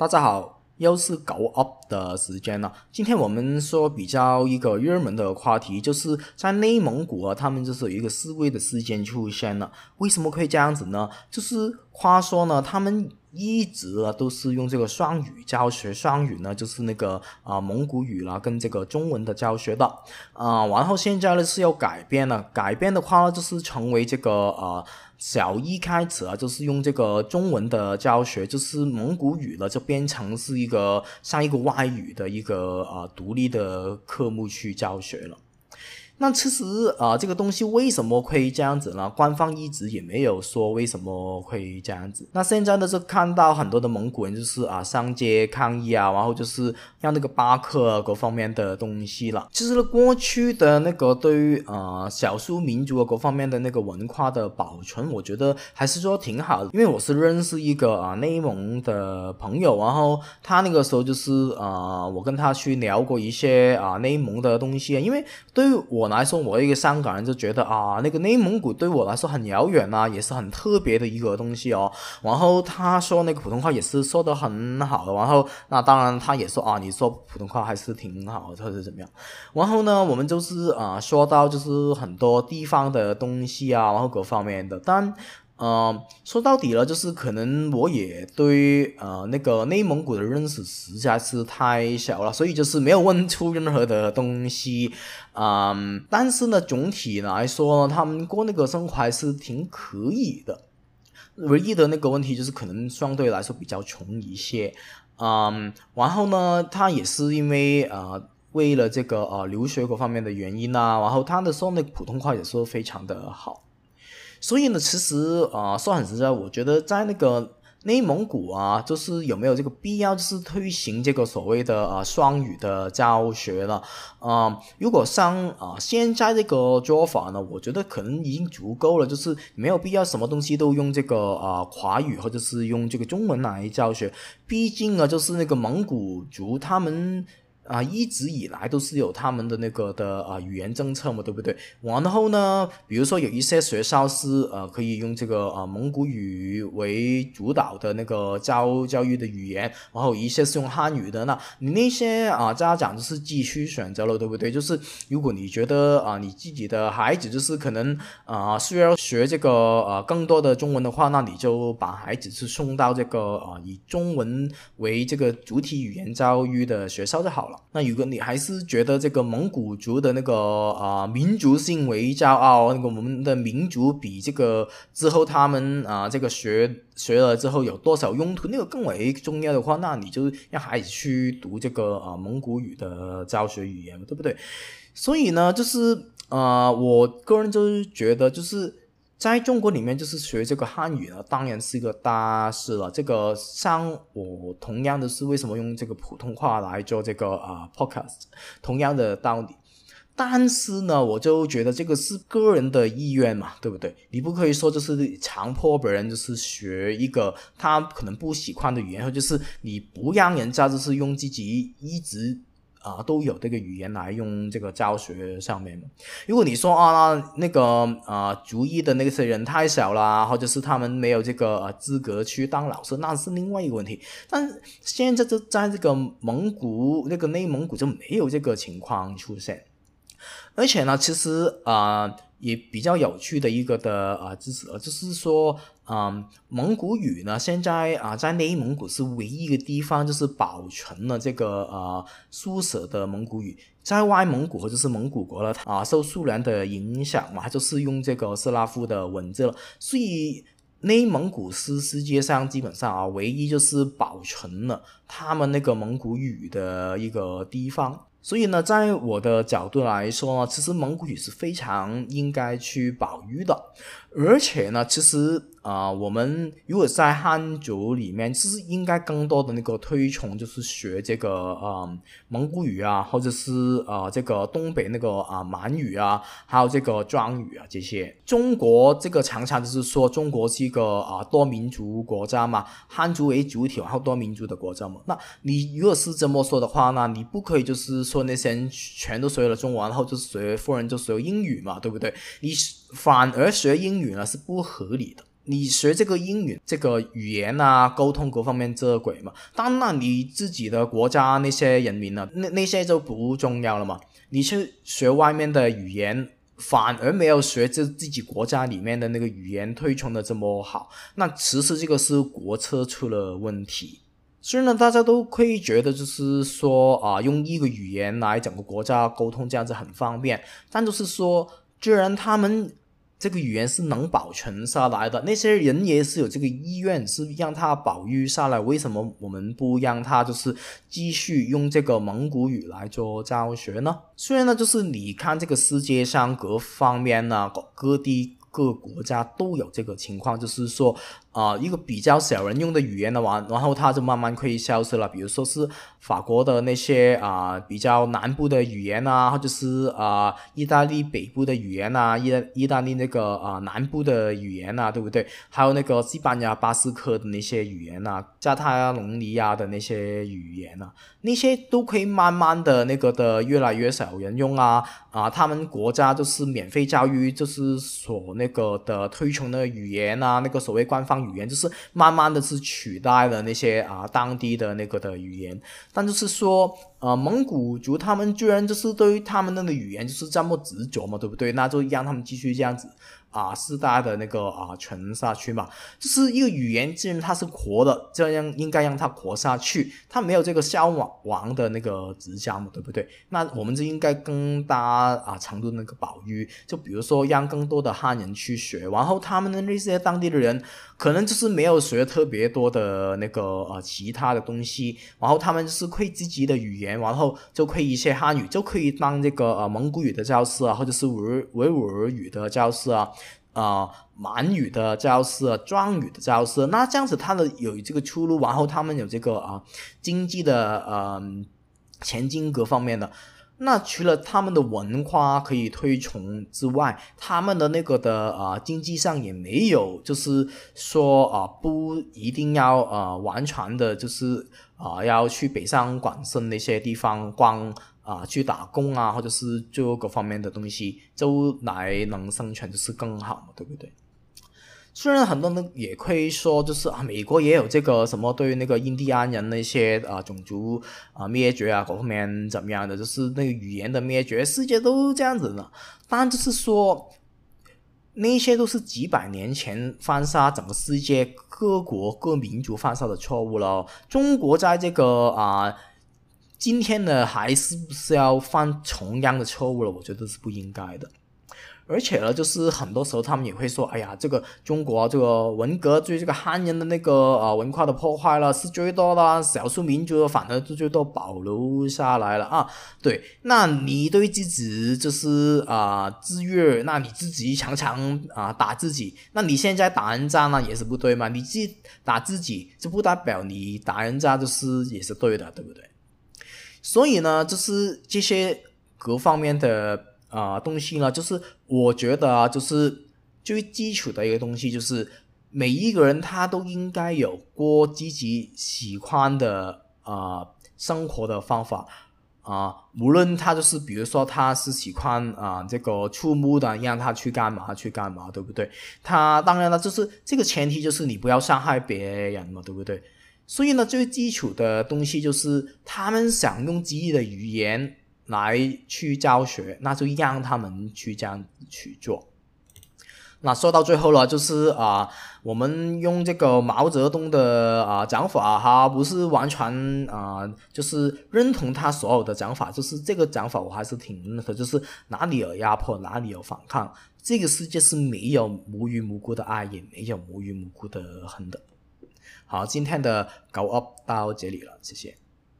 大家好，又是搞 up 的时间了。今天我们说比较一个热门的话题，就是在内蒙古啊，他们就是有一个示威的事件出现了。为什么会这样子呢？就是话说呢，他们一直都是用这个双语教学，双语呢就是那个啊蒙古语啦跟这个中文的教学的啊。然后现在呢是要改变了，改变的话呢就是成为这个啊。小一开始啊，就是用这个中文的教学，就是蒙古语了，就变成是一个像一个外语的一个呃独立的科目去教学了。那其实啊，这个东西为什么会这样子呢？官方一直也没有说为什么会这样子。那现在呢，是看到很多的蒙古人就是啊上街抗议啊，然后就是要那个巴克各方面的东西了。其实呢过去的那个对于呃少数民族各方面的那个文化的保存，我觉得还是说挺好的。因为我是认识一个啊内蒙的朋友，然后他那个时候就是啊，我跟他去聊过一些啊内蒙的东西，因为对于我。来说，我一个香港人就觉得啊，那个内蒙古对我来说很遥远啊，也是很特别的一个东西哦。然后他说那个普通话也是说的很好的，然后那当然他也说啊，你说普通话还是挺好，或者怎么样。然后呢，我们就是啊，说到就是很多地方的东西啊，然后各方面的，但。呃，说到底了，就是可能我也对呃那个内蒙古的认识实在是太小了，所以就是没有问出任何的东西。嗯，但是呢，总体来说呢，他们过那个生活还是挺可以的。唯一的那个问题就是可能相对来说比较穷一些。嗯，然后呢，他也是因为呃为了这个呃留学各方面的原因啊，然后他的说那个普通话也说非常的好。所以呢，其实啊，说很实在，我觉得在那个内蒙古啊，就是有没有这个必要，就是推行这个所谓的啊双语的教学了啊？如果像啊现在这个做法呢，我觉得可能已经足够了，就是没有必要什么东西都用这个啊华语或者是用这个中文来教学。毕竟啊，就是那个蒙古族他们。啊，一直以来都是有他们的那个的啊语言政策嘛，对不对？然后呢，比如说有一些学校是呃可以用这个啊蒙古语为主导的那个教教育的语言，然后一些是用汉语的。那你那些啊家长就是继续选择了，对不对？就是如果你觉得啊你自己的孩子就是可能啊需要学这个啊更多的中文的话，那你就把孩子是送到这个啊以中文为这个主体语言教育的学校就好了。那如果你还是觉得这个蒙古族的那个啊民族性为骄傲，那个我们的民族比这个之后他们啊这个学学了之后有多少用途，那个更为重要的话，那你就让孩子去读这个啊蒙古语的教学语言，对不对？所以呢，就是啊，我个人就是觉得就是。在中国里面，就是学这个汉语呢，当然是一个大事了。这个像我同样的是为什么用这个普通话来做这个啊 podcast，同样的道理。但是呢，我就觉得这个是个人的意愿嘛，对不对？你不可以说就是强迫别人就是学一个他可能不喜欢的语言，或者是你不让人家就是用自己一直。啊，都有这个语言来用这个教学上面。如果你说啊，那个啊，族裔的那些人太小啦，或者是他们没有这个资格去当老师，那是另外一个问题。但现在就在这个蒙古，那个内蒙古就没有这个情况出现。而且呢，其实啊。也比较有趣的一个的啊知识，就是说，嗯，蒙古语呢，现在啊，在内蒙古是唯一一个地方，就是保存了这个呃书舍的蒙古语，在外蒙古或者是蒙古国了啊，受苏联的影响嘛，就是用这个斯拉夫的文字了，所以内蒙古是世界上基本上啊，唯一就是保存了他们那个蒙古语的一个地方。所以呢，在我的角度来说呢，其实蒙古语是非常应该去保育的，而且呢，其实。啊，我们如果在汉族里面，其实应该更多的那个推崇，就是学这个啊蒙古语啊，或者是啊这个东北那个啊满语啊，还有这个壮语啊这些。中国这个常常就是说，中国是一个啊多民族国家嘛，汉族为主体，然后多民族的国家嘛。那你如果是这么说的话，那你不可以就是说那些人全都学了中文，然后就是学富人就学英语嘛，对不对？你反而学英语呢是不合理的。你学这个英语，这个语言啊，沟通各方面这鬼嘛。当然，你自己的国家那些人民呢，那那些就不重要了嘛。你去学外面的语言，反而没有学这自己国家里面的那个语言推崇的这么好。那其实这个是国策出了问题。虽然呢，大家都可以觉得就是说啊，用一个语言来整个国家沟通这样子很方便，但就是说，既然他们。这个语言是能保存下来的，那些人也是有这个意愿，是让它保育下来。为什么我们不让他就是继续用这个蒙古语来做教学呢？虽然呢，就是你看这个世界上各方面呢，各地。各国家都有这个情况，就是说，啊，一个比较少人用的语言的话，然后它就慢慢可以消失了。比如说是法国的那些啊，比较南部的语言啊，或者是啊，意大利北部的语言啊，意大意大利那个啊南部的语言啊，对不对？还有那个西班牙巴斯克的那些语言啊，加泰隆尼亚的那些语言啊，那些都可以慢慢的那个的越来越少人用啊，啊，他们国家就是免费教育，就是所。那个的推崇的语言啊，那个所谓官方语言，就是慢慢的是取代了那些啊当地的那个的语言，但就是说，呃，蒙古族他们居然就是对于他们那个语言就是这么执着嘛，对不对？那就让他们继续这样子。啊，四大的那个啊存下去嘛，就是一个语言，既然它是活的，这样应该让它活下去，它没有这个消亡亡的那个指向嘛，对不对？那我们就应该更大啊程度那个保育，就比如说让更多的汉人去学，然后他们的那些当地的人，可能就是没有学特别多的那个呃其他的东西，然后他们就是会自己的语言，然后就可以一些汉语，就可以当这个呃蒙古语的教师啊，或者是维维吾尔语的教师啊。啊，满语的教师啊，壮语的教师，那这样子他的有这个出路，然后他们有这个啊经济的呃前进各方面的，那除了他们的文化可以推崇之外，他们的那个的啊经济上也没有，就是说啊不一定要啊完全的，就是啊要去北上广深那些地方光。啊，去打工啊，或者是做各方面的东西，就来能生存就是更好嘛，对不对？虽然很多人也可以说，就是啊，美国也有这个什么对于那个印第安人那些啊种族啊灭绝啊各方面怎么样的，就是那个语言的灭绝，世界都这样子的。但就是说，那些都是几百年前犯下整个世界各国各民族犯下的错误了。中国在这个啊。今天呢，还是不是要犯同样的错误了？我觉得是不应该的。而且呢，就是很多时候他们也会说：“哎呀，这个中国这个文革对这个汉人的那个呃文化的破坏了是最多的，少数民族反而就最多保留下来了啊。”对，那你对自己就是啊自虐，那你自己常常啊打自己，那你现在打人家呢也是不对嘛？你自己打自己，就不代表你打人家就是也是对的，对不对？所以呢，就是这些各方面的啊东西呢，就是我觉得啊，就是最基础的一个东西，就是每一个人他都应该有过自己喜欢的啊生活的方法啊，无论他就是比如说他是喜欢啊这个触目的，让他去干嘛去干嘛，对不对？他当然了，就是这个前提就是你不要伤害别人嘛，对不对？所以呢，最基础的东西就是他们想用自己的语言来去教学，那就让他们去这样去做。那说到最后了，就是啊，我们用这个毛泽东的啊讲法哈，不是完全啊，就是认同他所有的讲法，就是这个讲法我还是挺认可，就是哪里有压迫，哪里有反抗，这个世界是没有无缘无故的爱，也没有无缘无故的恨的。好，今天的 Go Up 到这里了，谢谢。